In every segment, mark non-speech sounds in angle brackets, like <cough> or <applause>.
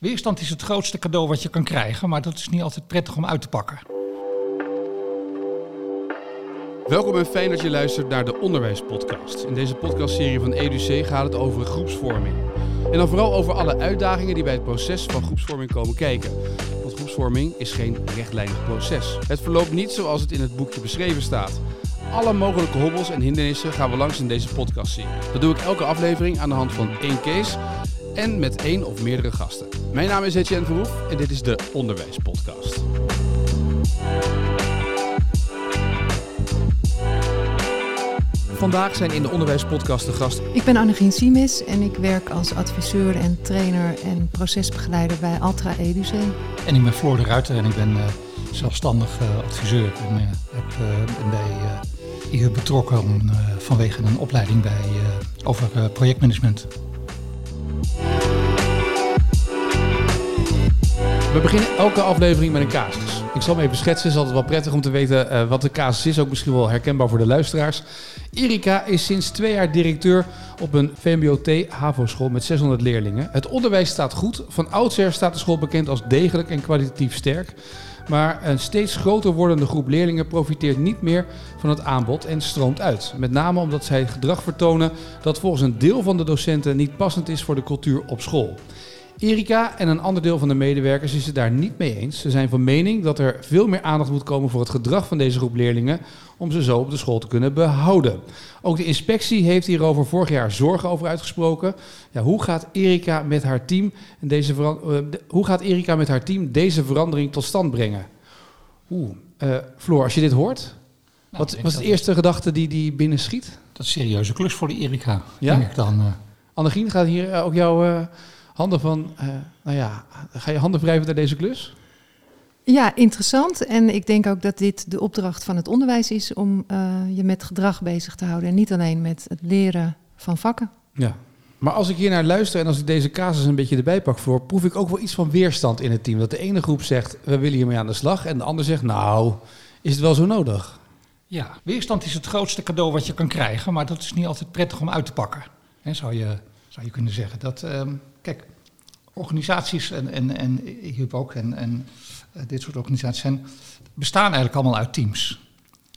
Weerstand is het grootste cadeau wat je kan krijgen, maar dat is niet altijd prettig om uit te pakken. Welkom en fijn dat je luistert naar de Onderwijspodcast. In deze podcastserie van EduC gaat het over groepsvorming. En dan vooral over alle uitdagingen die bij het proces van groepsvorming komen kijken. Want groepsvorming is geen rechtlijnig proces. Het verloopt niet zoals het in het boekje beschreven staat. Alle mogelijke hobbels en hindernissen gaan we langs in deze podcastserie. Dat doe ik elke aflevering aan de hand van één case en met één of meerdere gasten. Mijn naam is Etienne Verhoef en dit is de Onderwijspodcast. Vandaag zijn in de Onderwijspodcast de gast. Ik ben Annegien Siemis en ik werk als adviseur en trainer en procesbegeleider bij Altra EduC. En ik ben Floor de Ruiter en ik ben uh, zelfstandig uh, adviseur en uh, heb, ben bij hier betrokken om, vanwege een opleiding bij, over projectmanagement. We beginnen elke aflevering met een casus. Ik zal hem even schetsen. Het is altijd wel prettig om te weten uh, wat de casus is. Ook misschien wel herkenbaar voor de luisteraars. Erika is sinds twee jaar directeur op een VMBOT-HAVO-school met 600 leerlingen. Het onderwijs staat goed. Van oudsher staat de school bekend als degelijk en kwalitatief sterk. Maar een steeds groter wordende groep leerlingen profiteert niet meer van het aanbod en stroomt uit. Met name omdat zij gedrag vertonen dat volgens een deel van de docenten niet passend is voor de cultuur op school. Erika en een ander deel van de medewerkers is het daar niet mee eens. Ze zijn van mening dat er veel meer aandacht moet komen voor het gedrag van deze groep leerlingen om ze zo op de school te kunnen behouden. Ook de inspectie heeft hierover vorig jaar zorgen over uitgesproken. Ja, hoe, gaat Erika met haar team deze uh, hoe gaat Erika met haar team deze verandering tot stand brengen? Oeh, uh, Floor, als je dit hoort, nou, wat was de eerste gedachte die, die binnen schiet? Dat is een serieuze klus voor de Erika. Ja? Denk ik dan. Uh... Annegien, gaat hier ook jouw handen van, uh, nou ja, ga je handen wrijven naar deze klus? Ja, interessant. En ik denk ook dat dit de opdracht van het onderwijs is om uh, je met gedrag bezig te houden. En niet alleen met het leren van vakken. Ja, maar als ik hier naar luister en als ik deze casus een beetje erbij pak voor, proef ik ook wel iets van weerstand in het team. Dat de ene groep zegt, we willen hiermee aan de slag. En de ander zegt, nou, is het wel zo nodig? Ja, weerstand is het grootste cadeau wat je kan krijgen. Maar dat is niet altijd prettig om uit te pakken. En zou je, zou je kunnen zeggen. Dat, um, Kijk, organisaties en, en, en heb ook en, en uh, dit soort organisaties zijn, bestaan eigenlijk allemaal uit teams.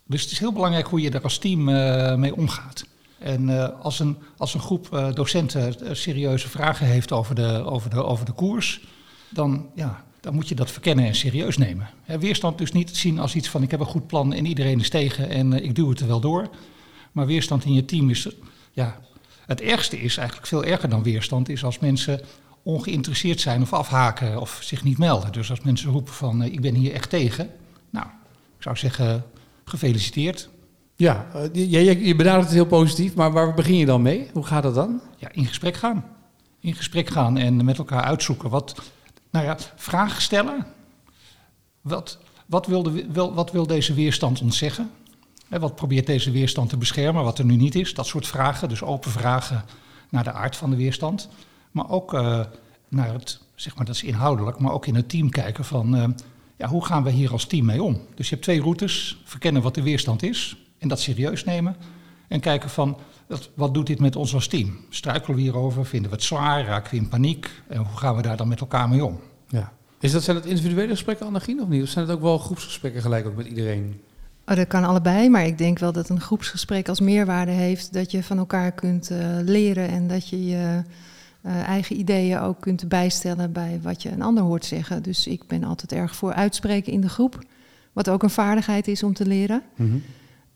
Dus het is heel belangrijk hoe je daar als team uh, mee omgaat. En uh, als, een, als een groep docenten serieuze vragen heeft over de, over, de, over de koers, dan, ja, dan moet je dat verkennen en serieus nemen. Weerstand dus niet zien als iets van ik heb een goed plan en iedereen is tegen en ik duw het er wel door. Maar weerstand in je team is, ja, het ergste is eigenlijk veel erger dan weerstand, is als mensen ongeïnteresseerd zijn of afhaken of zich niet melden. Dus als mensen roepen van uh, ik ben hier echt tegen, nou, ik zou zeggen gefeliciteerd. Ja, uh, je, je benadert het heel positief, maar waar begin je dan mee? Hoe gaat dat dan? Ja, in gesprek gaan. In gesprek gaan en met elkaar uitzoeken. Wat, nou ja, vragen stellen. Wat, wat, wil, de, wel, wat wil deze weerstand ons zeggen? Wat probeert deze weerstand te beschermen, wat er nu niet is? Dat soort vragen, dus open vragen naar de aard van de weerstand. Maar ook uh, naar het, zeg maar dat is inhoudelijk, maar ook in het team kijken van uh, ja, hoe gaan we hier als team mee om? Dus je hebt twee routes, verkennen wat de weerstand is en dat serieus nemen. En kijken van wat, doet dit met ons als team? Struikelen we hierover? Vinden we het zwaar? Raken we in paniek? En hoe gaan we daar dan met elkaar mee om? Ja. Is dat, zijn het individuele gesprekken, Annegien, of niet? Of zijn het ook wel groepsgesprekken gelijk ook met iedereen? Oh, dat kan allebei, maar ik denk wel dat een groepsgesprek als meerwaarde heeft dat je van elkaar kunt uh, leren en dat je je uh, eigen ideeën ook kunt bijstellen bij wat je een ander hoort zeggen. Dus ik ben altijd erg voor uitspreken in de groep, wat ook een vaardigheid is om te leren. Mm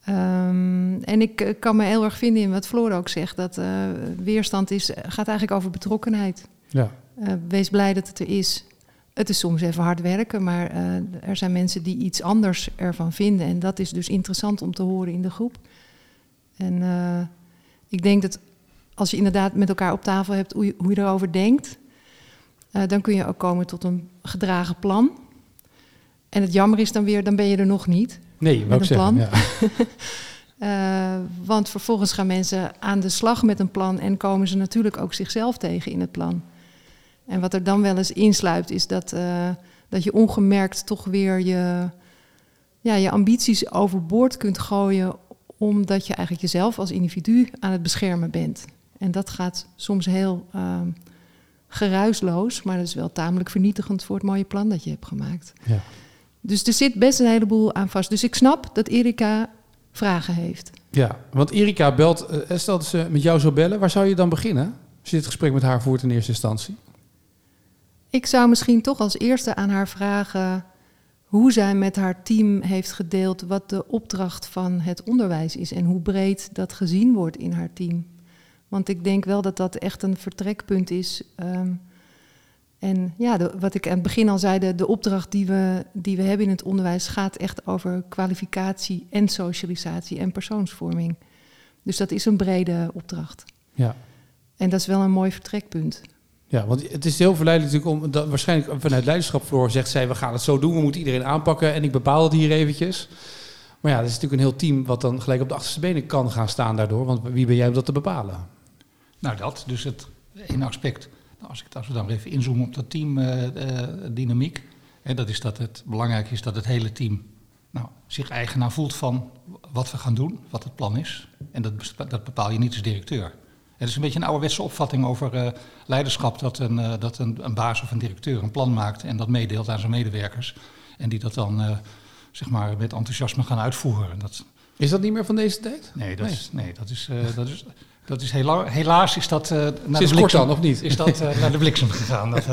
-hmm. um, en ik uh, kan me heel erg vinden in wat Floor ook zegt, dat weerstand is, gaat eigenlijk over betrokkenheid. Ja. wees blij dat het er is. Het is soms even hard werken, maar uh, er zijn mensen die iets anders ervan vinden. En dat is dus interessant om te horen in de groep. En uh, ik denk dat als je inderdaad met elkaar op tafel hebt hoe je, hoe je erover denkt, uh, dan kun je ook komen tot een gedragen plan. En het jammer is dan weer, dan ben je er nog niet. Nee, met een plan. Ja. <laughs> want vervolgens gaan mensen aan de slag met een plan en komen ze natuurlijk ook zichzelf tegen in het plan. En wat er dan wel eens insluipt, is dat, uh, dat je ongemerkt toch weer je, ja, je ambities overboord kunt gooien, omdat je eigenlijk jezelf als individu aan het beschermen bent. En dat gaat soms heel uh, geruisloos, maar dat is wel tamelijk vernietigend voor het mooie plan dat je hebt gemaakt. Ja. Dus er zit best een heleboel aan vast. Dus ik snap dat Erika vragen heeft. Ja, want Erika belt, eh, stel dat ze met jou zou bellen, waar zou je dan beginnen? Als je dit gesprek met haar voert in eerste instantie. Ik zou misschien toch als eerste aan haar vragen hoe zij met haar team heeft gedeeld wat de opdracht van het onderwijs is en hoe breed dat gezien wordt in haar team. Want ik denk wel dat dat echt een vertrekpunt is. Ehm, en ja, de- wat ik aan het begin al zei, de, de opdracht die we, die we hebben in het onderwijs gaat echt over kwalificatie en socialisatie en persoonsvorming. Dus dat is een brede opdracht. Ja. En dat is wel een mooi vertrekpunt. Ja, want het is heel verleidelijk natuurlijk om, dat, waarschijnlijk vanuit leiderschap Floor zegt zij, we gaan het zo doen, we moeten iedereen aanpakken en ik bepaal het hier eventjes. Maar ja, dat is natuurlijk een heel team wat dan gelijk op de achterste benen kan gaan staan daardoor, want wie ben jij om dat te bepalen? Nou, dat. Dus het ene aspect, nou, als, ik, als we dan even inzoomen op dat teamdynamiek, hè, dat is dat het belangrijk is dat het hele team nou, zich eigenaar voelt van wat we gaan doen, wat het plan is. En dat, dat bepaal je niet als directeur. Het is een beetje een ouderwetse opvatting over eh, leiderschap dat, een, eh, dat een, een baas of een directeur een plan maakt en dat meedeelt aan zijn medewerkers. En die dat dan eh, zeg maar met enthousiasme gaan uitvoeren. Dat, Is dat niet meer van deze tijd? Nee, dat is, nee, dat is, dat is, dat is hela- helaas is dat naar Sinds de kort bliksem, dan, of niet? Is dat naar de bliksem gegaan. Dat,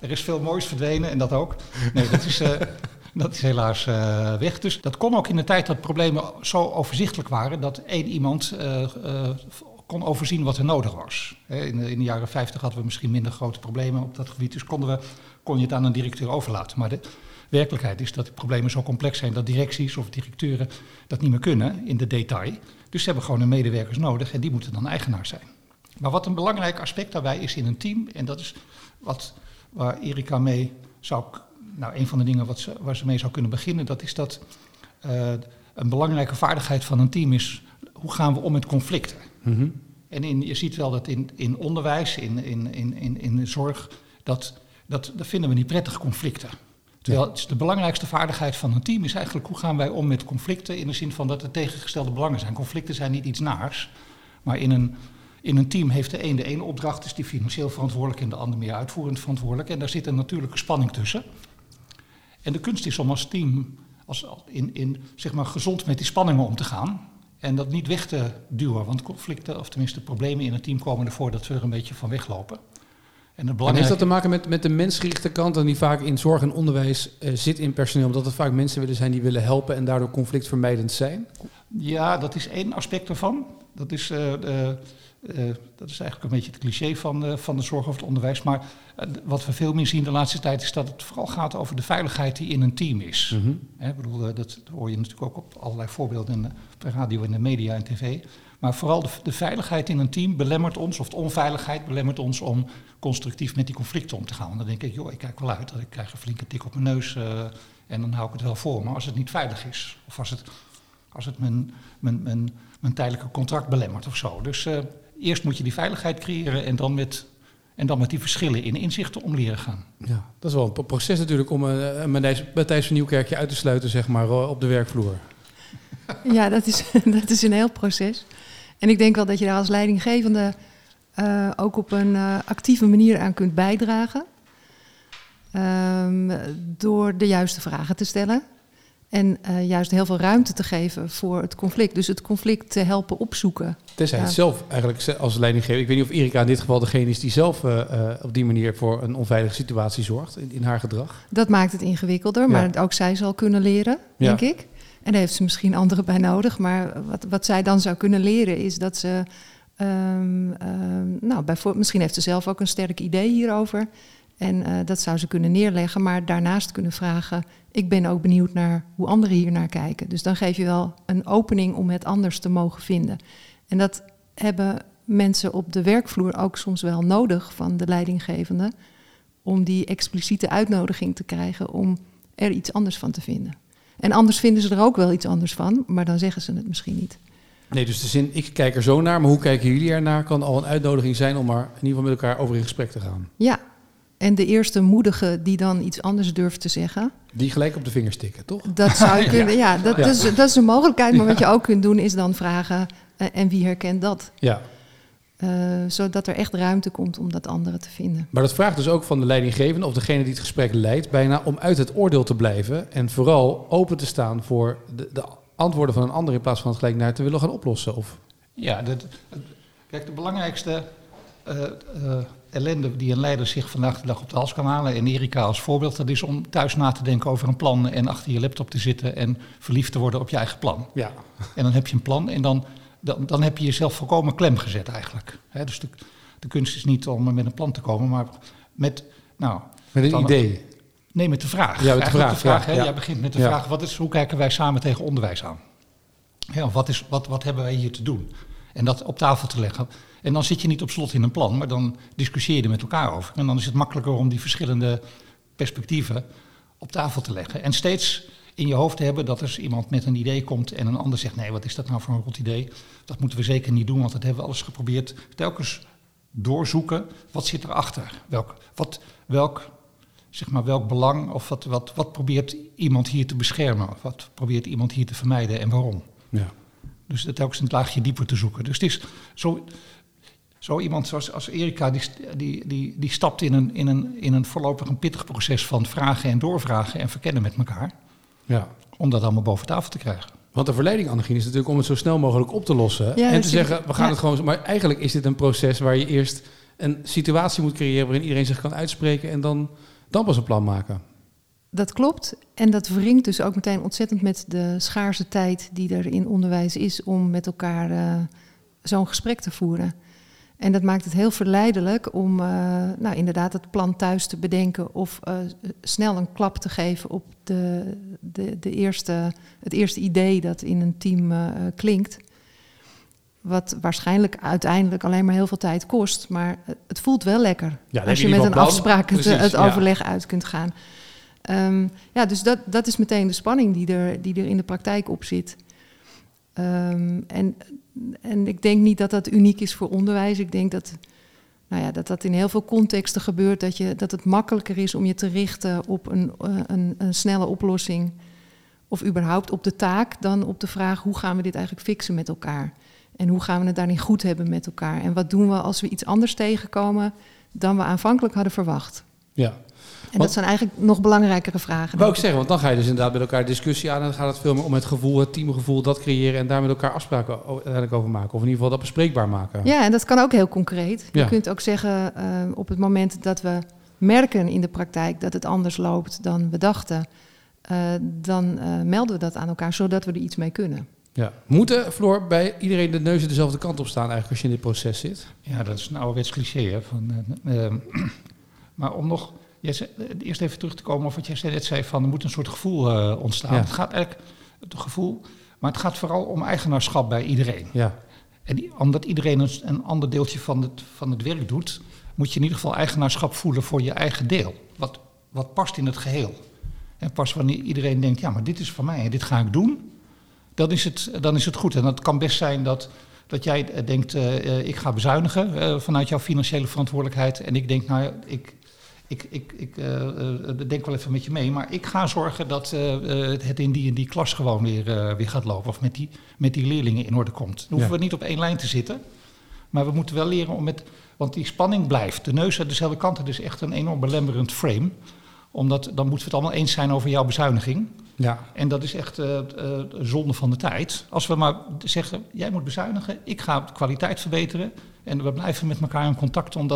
er is veel moois verdwenen en dat ook. Nee, dat is, dat is helaas weg. Dus dat kon ook in de tijd dat problemen zo overzichtelijk waren dat één iemand kon overzien wat er nodig was. In de, in de jaren 50 hadden we misschien minder grote problemen op dat gebied, dus konden we, kon je het aan een directeur overlaten. Maar de werkelijkheid is dat de problemen zo complex zijn dat directies of directeuren dat niet meer kunnen in de detail. Dus ze hebben gewoon een medewerkers nodig en die moeten dan eigenaar zijn. Maar wat een belangrijk aspect daarbij is in een team, en dat is wat, waar Erika mee zou, nou een van de dingen wat ze, waar ze mee zou kunnen beginnen, dat is dat eh, een belangrijke vaardigheid van een team is, hoe gaan we om met conflicten? Mhm. En in, je ziet wel dat in, in onderwijs, in, in, in, in, de zorg, dat, dat, dat vinden we niet prettige conflicten. Terwijl het is de belangrijkste vaardigheid van een team is eigenlijk hoe gaan wij om met conflicten in de zin van dat er tegengestelde belangen zijn. Conflicten zijn niet iets naars, maar in een, in een team heeft de een de ene opdracht, is die financieel verantwoordelijk en de ander meer uitvoerend verantwoordelijk. En daar zit een natuurlijke spanning tussen. En de kunst is om als team als, in, in, zeg maar, gezond met die spanningen om te gaan. En dat niet weg te duwen, want conflicten, of tenminste problemen in een team komen ervoor dat we er een beetje van weglopen. En het En heeft belangrijke, dat te maken met, met de mensgerichte kant en die vaak in zorg en onderwijs eh, zit in personeel, omdat het vaak mensen willen zijn die willen helpen en daardoor conflictvermijdend zijn? Ja, dat is één aspect ervan. Dat is, eh, eh, dat is eigenlijk een beetje het cliché van, eh, van de zorg of het onderwijs. Maar eh, wat we veel meer zien de laatste tijd is dat het vooral gaat over de veiligheid die in een team is. Mhm. Bedoel, dat hoor je natuurlijk ook op allerlei voorbeelden in de, op de radio, in de media en tv. Maar vooral de, de veiligheid in een team belemmert ons, of de onveiligheid belemmert ons om constructief met die conflicten om te gaan. Want dan denk ik, joh, ik kijk wel uit dat ik krijg een flinke tik op mijn neus en dan hou ik het wel voor. Maar als het niet veilig is, of als het, als het mijn, mijn, mijn, mijn tijdelijke contract belemmert of zo. Dus eerst moet je die veiligheid creëren en dan met, en dan met die verschillen in inzichten om leren gaan. Ja, dat is wel een pro- proces natuurlijk om eh, een Matthijs van Nieuwkerkje uit te sluiten, zeg maar, op de werkvloer. <laughs> Ja, dat is, <laughs> dat is een heel proces. En ik denk wel dat je daar als leidinggevende eh, ook op een eh, actieve manier aan kunt bijdragen. Ehm, door de juiste vragen te stellen. En eh, juist heel veel ruimte te geven voor het conflict. Dus het conflict te helpen opzoeken. Tenzij het Ja. zelf eigenlijk als leidinggever, ik weet niet of Erika in dit geval degene is die zelf eh, eh, op die manier voor een onveilige situatie zorgt in, in haar gedrag. Dat maakt het ingewikkelder, maar ook zij zal kunnen leren, Ja. denk ik. En daar heeft ze misschien anderen bij nodig. Maar wat, wat zij dan zou kunnen leren is dat ze. ehm, ehm, nou, bijvoorbeeld, misschien heeft ze zelf ook een sterk idee hierover. En eh, dat zou ze kunnen neerleggen, maar daarnaast kunnen vragen. Ik ben ook benieuwd naar hoe anderen hier naar kijken. Dus dan geef je wel een opening om het anders te mogen vinden. En dat hebben mensen op de werkvloer ook soms wel nodig van de leidinggevende. Om die expliciete uitnodiging te krijgen om er iets anders van te vinden. En anders vinden ze er ook wel iets anders van, maar dan zeggen ze het misschien niet. Nee, dus de zin, ik kijk er zo naar, maar hoe kijken jullie ernaar, kan al een uitnodiging zijn om maar in ieder geval met elkaar over in gesprek te gaan. Ja, en de eerste moedige die dan iets anders durft te zeggen, Die gelijk op de vingers tikken, toch? dat zou <laughs> je kunnen. Ja, dat, Ja. Is, dat is een mogelijkheid. Maar wat je ook kunt doen is dan vragen: eh, en wie herkent dat? Ja. Uh, zodat er echt ruimte komt om dat andere te vinden. Maar dat vraagt dus ook van de leidinggevende of degene die het gesprek leidt, bijna om uit het oordeel te blijven en vooral open te staan voor de, de antwoorden van een ander in plaats van het gelijk naar te willen gaan oplossen. Of... Ja, dat, kijk, de belangrijkste uh, ellende die een leider zich vandaag de dag op de hals kan halen, en Erika als voorbeeld, dat is om thuis na te denken over een plan en achter je laptop te zitten en verliefd te worden op je eigen plan. Ja. En dan heb je een plan en dan dan, dan heb je jezelf volkomen klem gezet eigenlijk. dus de, de, kunst is niet om met een plan te komen, maar met, nou, met een idee. Nee, met de vraag. Ja, met de vraag. De vraag ja? Jij begint met de vraag, wat is, hoe kijken wij samen tegen onderwijs aan? Ja, wat, is, wat, wat hebben wij hier te doen? En dat op tafel te leggen. En dan zit je niet op slot in een plan, maar dan discussieer je met elkaar over. En dan is het makkelijker om die verschillende perspectieven op tafel te leggen. En steeds in je hoofd hebben dat er iemand met een idee komt en een ander zegt: nee, wat is dat nou voor een rot idee? Dat moeten we zeker niet doen, want dat hebben we alles geprobeerd. Telkens doorzoeken, wat zit erachter? Welk, wat, welk, zeg maar, welk belang of wat, wat, wat probeert iemand hier te beschermen? Of wat probeert iemand hier te vermijden en waarom? Ja. Dus telkens een laagje dieper te zoeken. Dus het is zo, zo iemand zoals als Erika, die, die, die, die stapt in een, in, een, in een voorlopig een pittig proces van vragen en doorvragen en verkennen met elkaar. Ja. Om dat allemaal boven tafel te krijgen. Want de verleiding, Annegien, is natuurlijk om het zo snel mogelijk op te lossen. Ja, en te zeggen, we gaan het gewoon... Maar eigenlijk is dit een proces waar je eerst een situatie moet creëren... waarin iedereen zich kan uitspreken en dan, dan pas een plan maken. Dat klopt. En dat wringt dus ook meteen ontzettend met de schaarse tijd... die er in onderwijs is om met elkaar uh, zo'n gesprek te voeren. En dat maakt het heel verleidelijk om uh, nou, inderdaad het plan thuis te bedenken of uh, snel een klap te geven op de, de, de eerste, het eerste idee dat in een team uh, klinkt. Wat waarschijnlijk uiteindelijk alleen maar heel veel tijd kost, maar het voelt wel lekker ja, als je met een plan. afspraak het, het overleg ja. uit kunt gaan. Um, ja, dus dat, dat is meteen de spanning die er, die er in de praktijk op zit. Um, en en ik denk niet dat dat uniek is voor onderwijs. Ik denk dat, nou ja, dat dat in heel veel contexten gebeurt. Dat, je, dat het makkelijker is om je te richten op een, eh, een, een snelle oplossing. Of überhaupt op de taak dan op de vraag hoe gaan we dit eigenlijk fixen met elkaar. En hoe gaan we het daarin goed hebben met elkaar. En wat doen we als we iets anders tegenkomen dan we aanvankelijk hadden verwacht. Ja, en dat zijn eigenlijk nog belangrijkere vragen. Wou ik zeggen, want dan ga je dus inderdaad met elkaar discussie aan. En dan gaat het veel meer om het gevoel, het teamgevoel, dat creëren. En daar met elkaar afspraken uiteindelijk over maken. Of in ieder geval dat bespreekbaar maken. Ja, en dat kan ook heel concreet. Je kunt ook zeggen, uh, op het moment dat we merken in de praktijk dat het anders loopt dan we dachten. Uh, dan uh, melden we dat aan elkaar, zodat we er iets mee kunnen. Ja. Moeten, Floor, bij iedereen de neuzen dezelfde kant op staan eigenlijk als je in dit proces zit? Ja, dat is een ouderwets cliché. Hè, van, <clears throat> maar om nog Jij eh, eerst even terug te komen op wat jij net zei van er moet een soort gevoel uh, ontstaan. Het gaat eigenlijk het gevoel, maar het gaat vooral om eigenaarschap bij iedereen. Ja. En die, omdat iedereen een, een, ander deeltje van het, van het werk doet, moet je in ieder geval eigenaarschap voelen voor je eigen deel. Wat, wat past in het geheel. En pas wanneer iedereen denkt, ja, maar dit is van mij en dit ga ik doen, dan is het, dan is het goed. En het kan best zijn dat, dat jij eh, denkt, uh, ik ga bezuinigen uh, vanuit jouw financiële verantwoordelijkheid. En ik denk, nou, ik, ik, ik, ik uh, denk wel even met je mee, maar ik ga zorgen dat uh, het in die en die klas gewoon weer, weer gaat lopen. Of met die, met die leerlingen in orde komt. Dan hoeven ja. we niet op één lijn te zitten. Maar we moeten wel leren om met. Want die spanning blijft. De neus uit dezelfde kant. Het is echt een enorm belemmerend frame. Omdat dan moeten we het allemaal eens zijn over jouw bezuiniging. Ja. En dat is echt zonde van de tijd. Als we maar zeggen: jij moet bezuinigen, ik ga de kwaliteit verbeteren. En we blijven met elkaar in contact om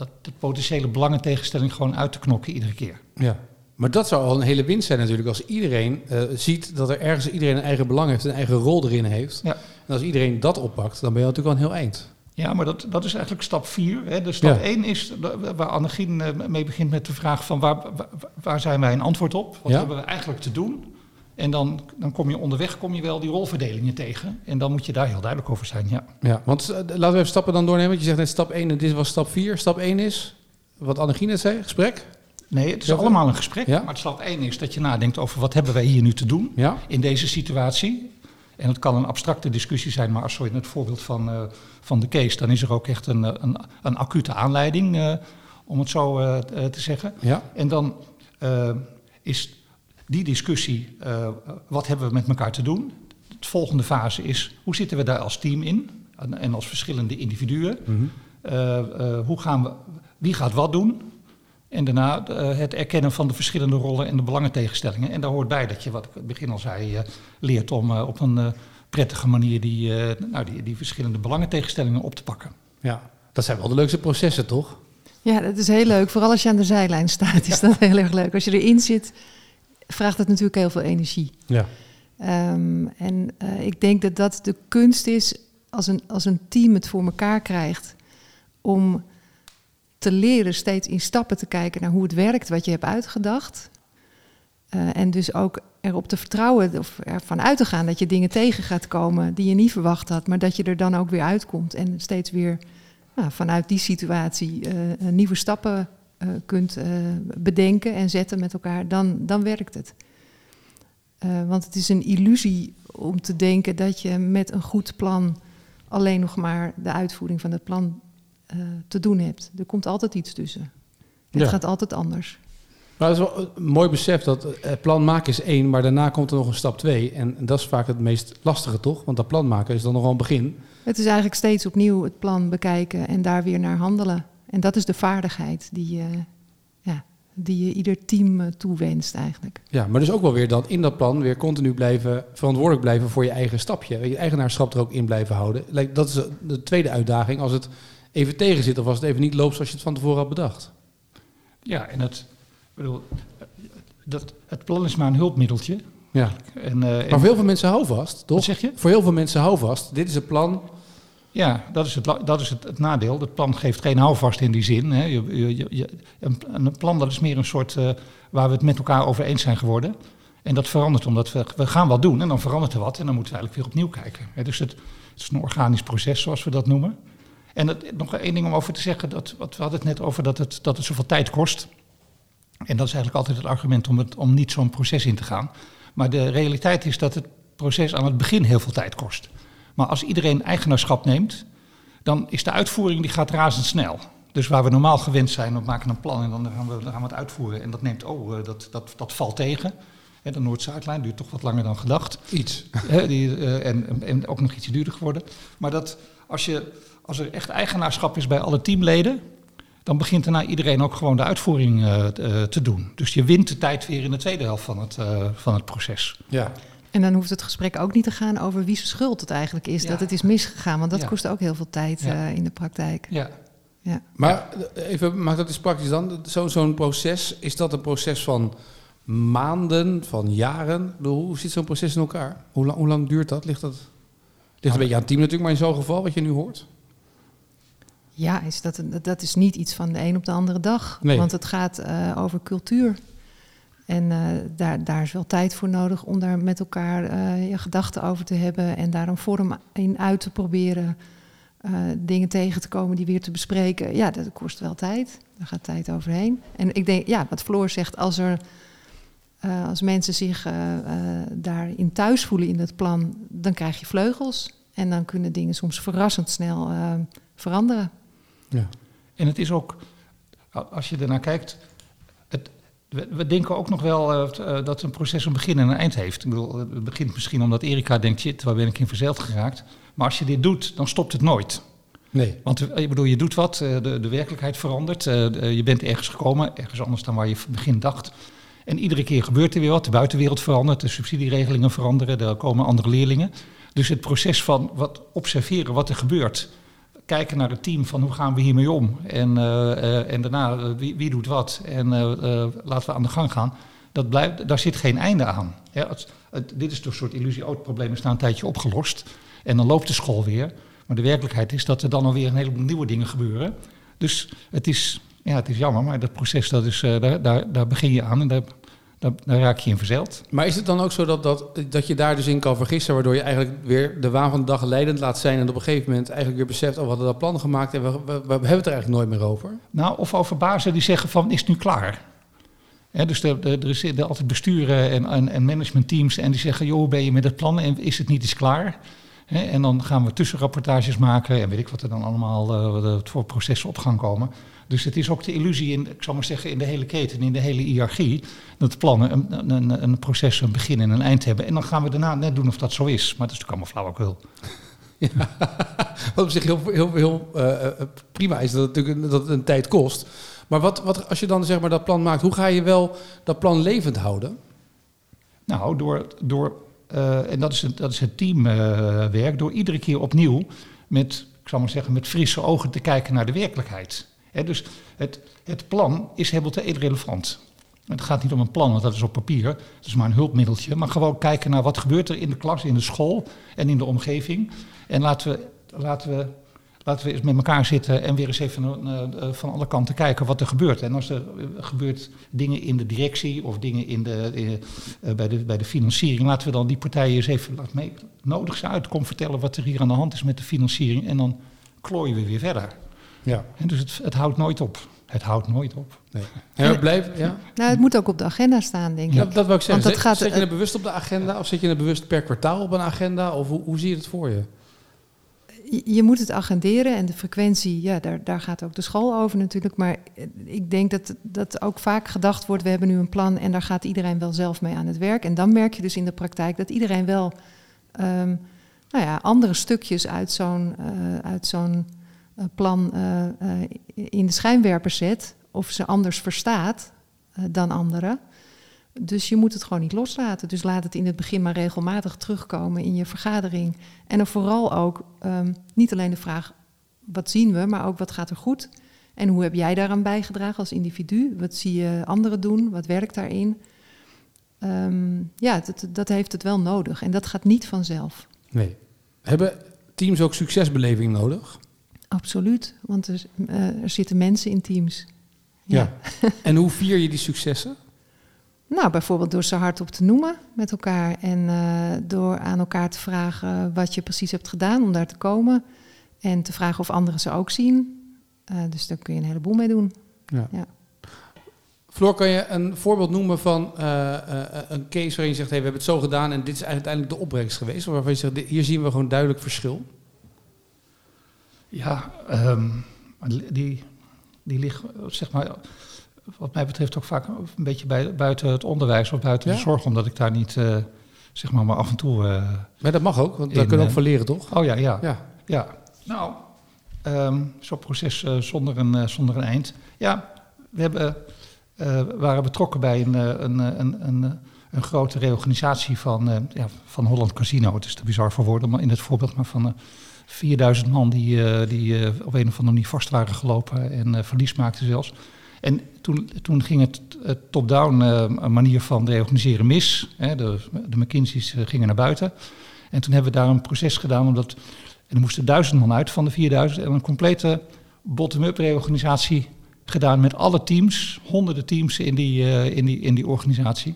dat de potentiële belangentegenstelling gewoon uit te knokken iedere keer. Ja. Maar dat zou al een hele winst zijn natuurlijk als iedereen uh, ziet dat er ergens iedereen een eigen belang heeft, een eigen rol erin heeft. Ja. En als iedereen dat oppakt, dan ben je natuurlijk al een heel eind. Ja, maar dat, dat is eigenlijk stap 4. Dus stap 1 ja. is waar Annegien eh, mee begint met de vraag van waar, waar, waar zijn wij een antwoord op? Wat ja. hebben we eigenlijk te doen? En dan, dan kom je onderweg kom je wel die rolverdelingen tegen. En dan moet je daar heel duidelijk over zijn, ja. Ja, want uh, laten we even stappen dan doornemen. Want je zegt net stap 1 en dit was stap 4. Stap 1 is, wat Annegien net zei, gesprek? Nee, het is allemaal een gesprek. Ja? Maar stap 1 is dat je nadenkt over wat hebben wij hier nu te doen ja? in deze situatie. En het kan een abstracte discussie zijn, maar als zo in het voorbeeld van, uh, van de case, dan is er ook echt een, een, een acute aanleiding, uh, om het zo uh, te zeggen. Ja? En dan is die discussie, uh, wat hebben we met elkaar te doen? De volgende fase is, hoe zitten we daar als team in? en, en als verschillende individuen. Mhm. Eh, eh, hoe gaan we, wie gaat wat doen? En daarna eh, het erkennen van de verschillende rollen en de belangentegenstellingen. En daar hoort bij dat je, wat ik in het begin al zei, eh, leert om eh, op een eh, prettige manier die, eh, nou, die, die verschillende belangentegenstellingen op te pakken. Ja, dat zijn wel de leukste processen, toch? Ja, dat is heel leuk. Vooral als je aan de zijlijn staat, is dat heel erg leuk. Als je erin zit, vraagt het natuurlijk heel veel energie. Ja. Ehm, en eh, ik denk dat dat de kunst is als een, als een team het voor elkaar krijgt om te leren steeds in stappen te kijken naar hoe het werkt wat je hebt uitgedacht. Eh, en dus ook erop te vertrouwen of ervan uit te gaan dat je dingen tegen gaat komen die je niet verwacht had, maar dat je er dan ook weer uitkomt en steeds weer nou, vanuit die situatie eh, nieuwe stappen eh, kunt eh, bedenken en zetten met elkaar, dan, dan werkt het. Eh, want het is een illusie om te denken dat je met een goed plan alleen nog maar de uitvoering van het plan te doen hebt. Er komt altijd iets tussen. Het Ja. gaat altijd anders. Maar het is wel een mooi besef dat plan maken is één, maar daarna komt er nog een stap twee. En dat is vaak het meest lastige, toch? Want dat plan maken is dan nog wel een begin. Het is eigenlijk steeds opnieuw het plan bekijken en daar weer naar handelen. En dat is de vaardigheid die je, ja, die je ieder team eh, toewenst eigenlijk. Ja, maar dus ook wel weer dat in dat plan weer continu blijven verantwoordelijk blijven voor je eigen stapje. Je eigenaarschap er ook in blijven houden. Dat is de tweede uitdaging als het even tegen zit of als het even niet loopt zoals je het van tevoren had bedacht. Ja, en het, ik bedoel, dat, het plan is maar een hulpmiddeltje. Ja. En, eh, Maar voor heel veel mensen hou vast, toch? Wat zeg je? Voor heel veel mensen hou vast. Dit is het plan. Ja, dat is het, dat is het, het nadeel. Het plan geeft geen houvast in die zin. Hè. Je, je, een, plan dat is meer een soort eh, waar we het met elkaar over eens zijn geworden. En dat verandert omdat we, we gaan wat doen en dan verandert er wat en dan moeten we eigenlijk weer opnieuw kijken. Hè. Dus het, het is een organisch proces zoals we dat noemen. En nog één ding om over te zeggen, dat, wat, we hadden het net over dat het, dat het zoveel tijd kost. En dat is eigenlijk altijd het argument om, het, om niet zo'n proces in te gaan. Maar de realiteit is dat het proces aan het begin heel veel tijd kost. Maar als iedereen eigenaarschap neemt, dan is de uitvoering die gaat razendsnel. Dus waar we normaal gewend zijn, we maken een plan en dan gaan we, dan gaan we het uitvoeren. En dat neemt, oh, eh, dat, dat, dat valt tegen. De Noord-Zuidlijn duurt toch wat langer dan gedacht. Iets. Die, eh, en, en ook nog iets duurder geworden. Maar dat als, je, als er echt eigenaarschap is bij alle teamleden, dan begint daarna iedereen ook gewoon de uitvoering eh, te doen. Dus je wint de tijd weer in de tweede helft van het, van het proces. Ja. En dan hoeft het gesprek ook niet te gaan over wie zijn schuld het eigenlijk is Ja. dat het is misgegaan. Want dat Ja. kost ook heel veel tijd Ja. eh, in de praktijk. Ja. Ja. Maar eh, even, maak dat eens praktisch dan. Zo- Zo'n proces, is dat een proces van maanden, van jaren? Hoe zit zo'n proces in elkaar? Hoe, lang- hoe lang duurt dat? Ligt dat ligt een beetje aan het team natuurlijk, maar in zo'n geval, wat je nu hoort? Ja, is dat, een- dat is niet iets van de een op de andere dag. Nee. Want het gaat eh, over cultuur. En eh, daar, daar is wel tijd voor nodig om daar met elkaar eh, je gedachten over te hebben. En daar een vorm in uit te proberen. eh, dingen tegen te komen die weer te bespreken. Ja, dat kost wel tijd. Daar gaat tijd overheen. En ik denk, ja, wat Floor zegt, als er. eh, als mensen zich daarin thuis voelen in dat plan, dan krijg je vleugels. En dan kunnen dingen soms verrassend snel veranderen. Ja. En het is ook, als je ernaar kijkt, we, we denken ook nog wel eh, eh, dat een proces een begin en een eind heeft. Ik bedoel, het begint misschien omdat Erika denkt, shit, waar ben ik in verzeild geraakt. Maar als je dit doet, dan stopt het nooit. Nee. Want eh, ik bedoel, je doet wat, eh, de, de werkelijkheid verandert. eh, de- je bent ergens gekomen, ergens anders dan waar je begin dacht. En iedere keer gebeurt er weer wat. De buitenwereld verandert, de subsidieregelingen veranderen, er komen andere leerlingen. Dus het proces van wat observeren wat er gebeurt. Kijken naar het team van hoe gaan we hiermee om. En, eh, eh, en daarna eh, wie, wie doet wat. En laten we aan de gang gaan. Dat blijft, daar zit geen einde aan. Het, dit is toch een soort illusie. Oh, het probleem is na een tijdje opgelost. En dan loopt de school weer. Maar de werkelijkheid is dat er dan alweer een heleboel nieuwe dingen gebeuren. Dus het is, ja, het is jammer, maar dat proces, dat is, daar, daar, daar begin je aan en daar raak je in verzeild. Maar is het dan ook zo dat, dat, dat je daar dus in kan vergissen, waardoor je eigenlijk weer de waan van de dag leidend laat zijn en op een gegeven moment eigenlijk weer beseft, oh, we hadden dat plan gemaakt en we, we, we hebben het er eigenlijk nooit meer over? Nou, of over bazen die zeggen van, is het nu klaar? Dus er, is er altijd besturen en, en, en managementteams en die zeggen, joh, ben je met het plan en is het niet eens klaar? Hè, en dan gaan we tussenrapportages maken en weet ik wat er dan allemaal eh, voor processen op gang komen. Dus het is ook de illusie, in, ik zal maar zeggen, in de hele keten, in de hele hiërarchie, dat plannen een, een, een proces, een begin en een eind hebben. En dan gaan we daarna net doen of dat zo is. Maar dat is natuurlijk allemaal flauwekul. <laughs> Wat op zich heel, heel, heel uh, prima is dat het natuurlijk dat het een tijd kost. Maar wat, wat, als je dan zeg maar dat plan maakt, hoe ga je wel dat plan levend houden? Nou, door, door uh, en dat is, het, dat is het teamwerk, door iedere keer opnieuw met, ik zal maar zeggen, met frisse ogen te kijken naar de werkelijkheid. He, dus het, het plan is helemaal te relevant. Het gaat niet om een plan, want dat is op papier. Dat is maar een hulpmiddeltje. Maar gewoon kijken naar wat gebeurt er in de klas, in de school en in de omgeving. En laten we, laten we, laten we eens met elkaar zitten en weer eens even uh, van alle kanten kijken wat er gebeurt. En als er gebeurt dingen in de directie of dingen in de, uh, bij, de, bij de financiering, laten we dan die partijen eens even laten mee. Nodig ze uit, kom vertellen wat er hier aan de hand is met de financiering. En dan klooien we weer verder. Ja. En dus het, het houdt nooit op. Het houdt nooit op. Nee. Ja, blijven, ja. Nou, het moet ook op de agenda staan, denk ik. Ja, dat wil ik zeggen. Want dat gaat, zet je het bewust op de agenda of zet je het bewust per kwartaal op een agenda? Of hoe, hoe zie je het voor je? Je moet het agenderen en de frequentie, ja, daar, daar gaat ook de school over natuurlijk. Maar ik denk dat, dat ook vaak gedacht wordt, we hebben nu een plan en daar gaat iedereen wel zelf mee aan het werk. En dan merk je dus in de praktijk dat iedereen wel um, nou ja, andere stukjes uit zo'n uh, uit zo'n uh, plan in de schijnwerper zet. Of ze anders verstaat dan anderen. Dus je moet het gewoon niet loslaten. Dus laat het in het begin maar regelmatig terugkomen in je vergadering. En dan vooral ook um, niet alleen de vraag wat zien we, maar ook wat gaat er goed. En hoe heb jij daaraan bijgedragen als individu? Wat zie je anderen doen? Wat werkt daarin? Um, ja, dat, dat heeft het wel nodig. En dat gaat niet vanzelf. Nee. Hebben teams ook succesbeleving nodig? Absoluut, want er, uh, er zitten mensen in teams. Ja. ja. en hoe vier je die successen? Nou, bijvoorbeeld door ze hardop te noemen met elkaar en uh, door aan elkaar te vragen wat je precies hebt gedaan om daar te komen. En te vragen of anderen ze ook zien. Uh, dus daar kun je een heleboel mee doen. Ja. ja. Floor, kan je een voorbeeld noemen van uh, een case waarin je zegt: hey, we hebben het zo gedaan en dit is uiteindelijk de opbrengst geweest? Waarvan je zegt: hier zien we gewoon duidelijk verschil? Ja, um, die, die liggen, zeg maar wat mij betreft ook vaak een beetje bij, buiten het onderwijs of buiten de zorg, omdat ik daar niet, uh, zeg maar, maar af en toe. Uh, maar dat mag ook, want daar kunnen we ook van leren, toch? Oh ja, ja. Ja, ja. nou, um, zo'n proces zonder, een, zonder een eind. Ja, we hebben, waren betrokken bij een, een, een, een, een grote reorganisatie van, ja, van Holland Casino. Het is te bizar voor woorden, maar in het voorbeeld maar van 4000 man die, die op een of andere manier vast waren gelopen en verlies maakten zelfs. En toen, toen ging het, top-down uh, manier van reorganiseren mis. Hè, de, de McKinsey's uh, gingen naar buiten. En toen hebben we daar een proces gedaan, omdat en er moesten duizend man uit van de 4000 en een complete bottom-up reorganisatie gedaan met alle teams, honderden teams in die, uh, in die, in die organisatie.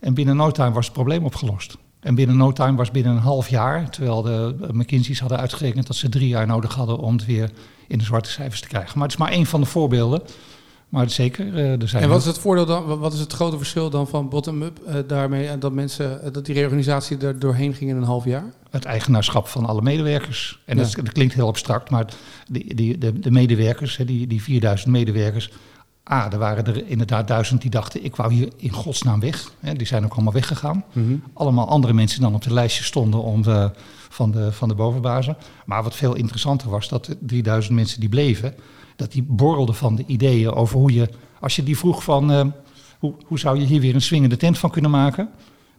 En binnen no time was het probleem opgelost. En binnen no time was binnen een half jaar, terwijl de McKinsey's hadden uitgerekend dat ze drie jaar nodig hadden om het weer in de zwarte cijfers te krijgen. Maar het is maar één van de voorbeelden. Maar zeker, uh, er zijn. En wat is het voordeel dan? Wat is het grote verschil dan van bottom-up uh, daarmee en dat mensen uh, dat die reorganisatie er doorheen ging in een half jaar? Het eigenaarschap van alle medewerkers. En ja. dat, dat, klinkt heel abstract, maar die, die, de, de medewerkers, die, die 4000 medewerkers. Ah, er waren er inderdaad duizend die dachten, ik wou hier in godsnaam weg. Die zijn ook allemaal weggegaan. Mm -hmm. Allemaal andere mensen dan op de lijstje stonden om de, van, de, van de bovenbazen. Maar wat veel interessanter was, dat de 3000 mensen die bleven, dat die borrelde van de ideeën over hoe je, als je die vroeg van uh, hoe, hoe zou je hier weer een swingende tent van kunnen maken,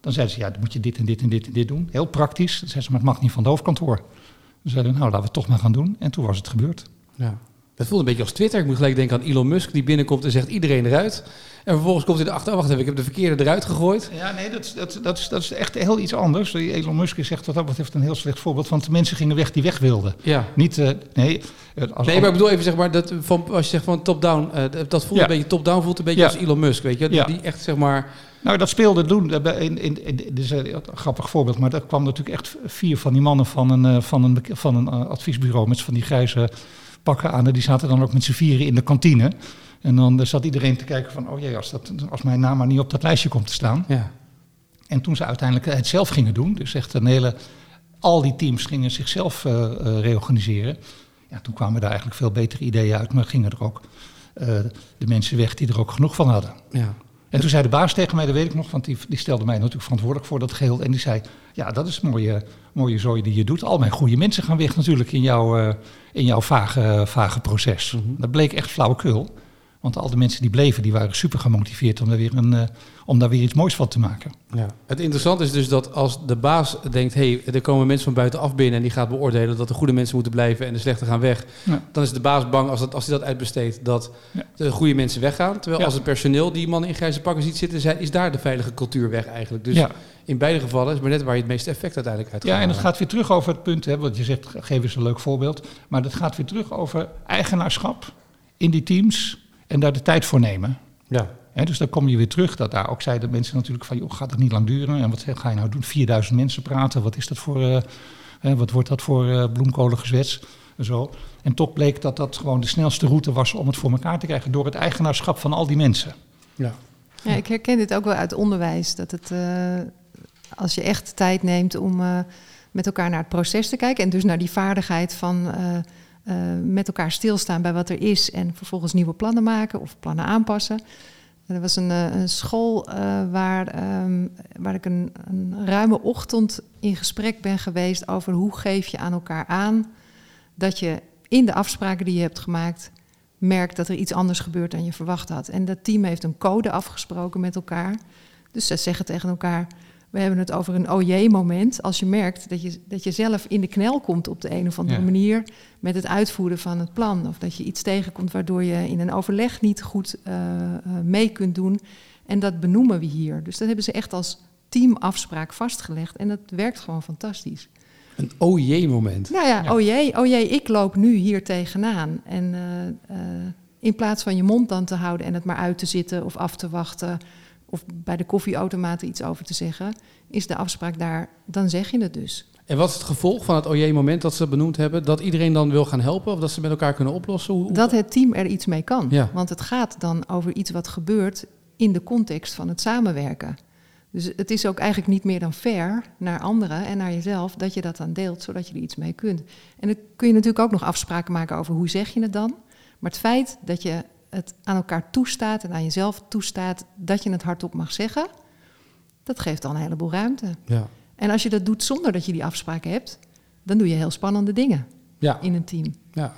dan zeiden ze ja, dan moet je dit en dit en dit en dit doen. Heel praktisch. Dan zeiden ze, maar het mag niet van het hoofdkantoor. Dan zeiden we, nou laten we het toch maar gaan doen. En toen was het gebeurd. Ja. Dat voelt een beetje als Twitter. Ik moet gelijk denken aan Elon Musk die binnenkomt en zegt iedereen eruit. En vervolgens komt hij erachter, oh, wacht even, ik heb de verkeerde eruit gegooid. Ja, nee, dat, dat, dat, is, dat is echt heel iets anders. Elon Musk is echt wat dat betreft een heel slecht voorbeeld. Want de mensen gingen weg die weg wilden. Ja. Niet, uh, nee. Als nee, maar ik bedoel even zeg maar, dat van, als je zegt van top-down, uh, dat voelt ja. een beetje top-down, voelt een beetje ja. als Elon Musk, weet je. Ja. Die echt zeg maar... Nou, dat speelde toen, in, in, in, dit is een grappig voorbeeld, maar er kwam natuurlijk echt vier van die mannen van een, van een, van een adviesbureau met van die grijze pakken aan. En die zaten dan ook met z'n vieren in de kantine. En dan zat iedereen te kijken van, oh jee, als, dat, als mijn naam maar niet op dat lijstje komt te staan. Ja. En toen ze uiteindelijk het zelf gingen doen, dus echt een hele, al die teams gingen zichzelf uh, uh, reorganiseren. Ja, toen kwamen daar eigenlijk veel betere ideeën uit, maar gingen er ook uh, de mensen weg die er ook genoeg van hadden. Ja. En toen zei de baas tegen mij, dat weet ik nog, want die, die stelde mij natuurlijk verantwoordelijk voor dat geheel. En die zei, ja, dat is een mooie, mooie zooi die je doet. Al mijn goede mensen gaan weg natuurlijk in, jouw uh, in jouw vage, vage proces. Mm -hmm. Dat bleek echt flauwekul. Want al de mensen die bleven, die waren super gemotiveerd om daar weer, een, uh, om daar weer iets moois van te maken. Ja. Het interessante is dus dat als de baas denkt, hé, hey, er komen mensen van buitenaf binnen en die gaat beoordelen dat de goede mensen moeten blijven en de slechte gaan weg. Ja. Dan is de baas bang als, dat, als hij dat uitbesteedt dat ja. de goede mensen weggaan. Terwijl als het personeel die man in grijze pakken ziet zitten, zijn, is daar de veilige cultuur weg eigenlijk. Dus in beide gevallen is maar net waar je het meeste effect uiteindelijk uit gaat Ja, en het gaat weer terug over het punt, hè, want je zegt, geef eens een leuk voorbeeld. Maar dat gaat weer terug over eigenaarschap in die teams en daar de tijd voor nemen. Ja. He, dus dan kom je weer terug. Dat daar ook zeiden mensen natuurlijk van, joh, gaat het niet lang duren? En wat ga je nou doen? 4000 mensen praten, wat is dat voor, uh, hè, wat wordt dat voor uh, bloemkolengezwets? En zo. En toch bleek dat dat gewoon de snelste route was om het voor elkaar te krijgen door het eigenaarschap van al die mensen. Ja. Ja, ik herken dit ook wel uit onderwijs. Dat het, uh, als je echt tijd neemt om met elkaar naar het proces te kijken en dus naar die vaardigheid van uh, met elkaar stilstaan bij wat er is en vervolgens nieuwe plannen maken of plannen aanpassen. Er was een, uh, een school uh, waar, um, waar ik een, een, ruime ochtend in gesprek ben geweest over hoe geef je aan elkaar aan dat je in de afspraken die je hebt gemaakt merkt dat er iets anders gebeurt dan je verwacht had. En dat team heeft een code afgesproken met elkaar. Dus ze zeggen tegen elkaar, we hebben het over een oh moment. Als je merkt dat je, dat je zelf in de knel komt op de een of andere ja. manier met het uitvoeren van het plan. Of dat je iets tegenkomt waardoor je in een overleg niet goed uh, uh, mee kunt doen. En dat benoemen we hier. Dus dat hebben ze echt als teamafspraak vastgelegd. En dat werkt gewoon fantastisch. Een oh jee moment. Nou ja, ja. oh jee, oh ik loop nu hier tegenaan. En uh, in plaats van je mond dan te houden en het maar uit te zitten of af te wachten of bij de koffieautomaten iets over te zeggen, is de afspraak daar, dan zeg je het dus. En wat is het gevolg van het OJ-moment dat ze benoemd hebben? Dat iedereen dan wil gaan helpen of dat ze met elkaar kunnen oplossen? Hoe... Dat het team er iets mee kan. Ja. Want het gaat dan over iets wat gebeurt in de context van het samenwerken. Dus het is ook eigenlijk niet meer dan fair naar anderen en naar jezelf dat je dat dan deelt, zodat je er iets mee kunt. En dan kun je natuurlijk ook nog afspraken maken over hoe zeg je het dan. Maar het feit dat je het aan elkaar toestaat en aan jezelf toestaat dat je het hardop mag zeggen, dat geeft al een heleboel ruimte. Ja. En als je dat doet zonder dat je die afspraken hebt, dan doe je heel spannende dingen ja. in een team. Ja.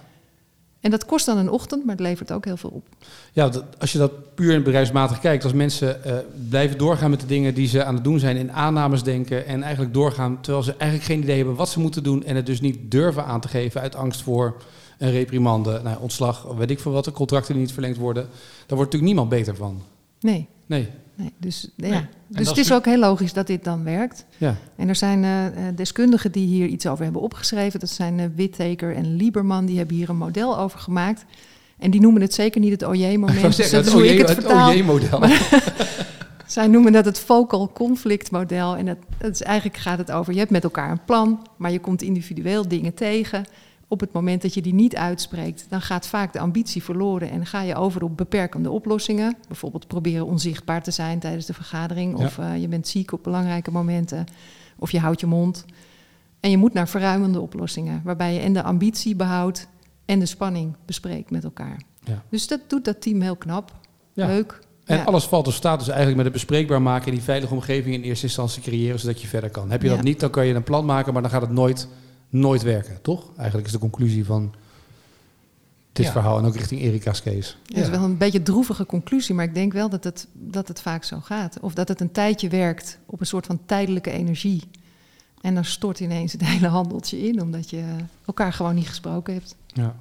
En dat kost dan een ochtend, maar het levert ook heel veel op. Ja, dat, als je dat puur in bedrijfsmatig kijkt, als mensen uh, blijven doorgaan met de dingen die ze aan het doen zijn, in aannames denken en eigenlijk doorgaan terwijl ze eigenlijk geen idee hebben wat ze moeten doen en het dus niet durven aan te geven uit angst voor een reprimande, nou, ontslag, weet ik veel wat, de contracten die niet verlengd worden. Daar wordt natuurlijk niemand beter van. Nee. Nee. nee dus ja. Nee. dus het is ook heel logisch dat dit dan werkt. Ja. En er zijn uh, deskundigen die hier iets over hebben opgeschreven. Dat zijn uh, Witteker en Lieberman, die hebben hier een model over gemaakt. En die noemen het zeker niet het OJ-moment. Dat is hoe ik het, het OJ-model. <laughs> Zij noemen dat het focal conflict model. En dat, dat is, eigenlijk gaat het over, je hebt met elkaar een plan, maar je komt individueel dingen tegen op het moment dat je die niet uitspreekt, dan gaat vaak de ambitie verloren en ga je over op beperkende oplossingen. Bijvoorbeeld proberen onzichtbaar te zijn tijdens de vergadering, ja. of uh, je bent ziek op belangrijke momenten, of je houdt je mond. En je moet naar verruimende oplossingen, waarbij je en de ambitie behoudt en de spanning bespreekt met elkaar. Ja. Dus dat doet dat team heel knap, ja. leuk. En ja. alles valt of staat dus eigenlijk met het bespreekbaar maken en die veilige omgeving in eerste instantie creëren, zodat je verder kan. Heb je dat niet, dan kan je een plan maken, maar dan gaat het nooit nooit werken, toch? Eigenlijk is de conclusie van dit ja. verhaal en ook richting Erika's case. Ja, dat is wel een beetje een droevige conclusie, maar ik denk wel dat het, dat het vaak zo gaat. Of dat het een tijdje werkt op een soort van tijdelijke energie. En dan stort ineens het <laughs> hele handeltje in, omdat je elkaar gewoon niet gesproken hebt. Ja,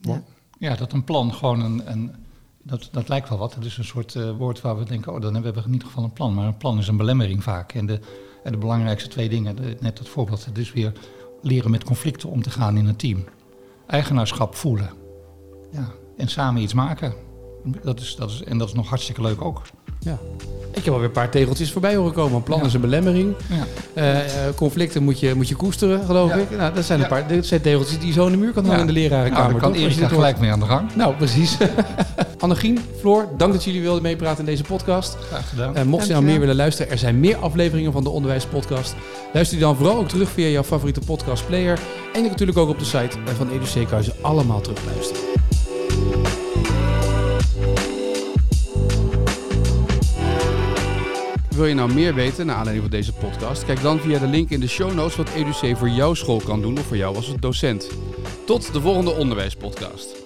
ja. ja dat een plan gewoon een, een dat, dat lijkt wel wat. Het is een soort uh, woord waar we denken, oh, dan hebben we in ieder geval een plan. Maar een plan is een belemmering vaak. En de, en de belangrijkste twee dingen, de, net dat voorbeeld, het is weer leren met conflicten om te gaan in een team. Eigenaarschap voelen. Ja. En samen iets maken. Dat is, dat is, en dat is nog hartstikke leuk ook. Ja. Ik heb alweer een paar tegeltjes voorbij horen komen. Een plan ja. is een belemmering. Ja. Uh, conflicten moet je, moet je koesteren, geloof ja. ik. Nou, dat zijn een paar dat zijn tegeltjes die je zo in de muur kan hangen in de lerarenkamer. Nou, daar kan Erik gelijk mee aan de gang. Nou, precies. <laughs> Annegien, Floor, dank dat jullie wilden meepraten in deze podcast. Graag gedaan. Uh, mocht je nou meer willen luisteren, er zijn meer afleveringen van de Onderwijspodcast. Luister die dan vooral ook terug via jouw favoriete podcastplayer. En natuurlijk ook op de site van EduC kan je ze allemaal terugluisteren. Wil je nou meer weten naar aanleiding van deze podcast? Kijk dan via de link in de show notes wat EduC voor jouw school kan doen of voor jou als docent. Tot de volgende onderwijspodcast.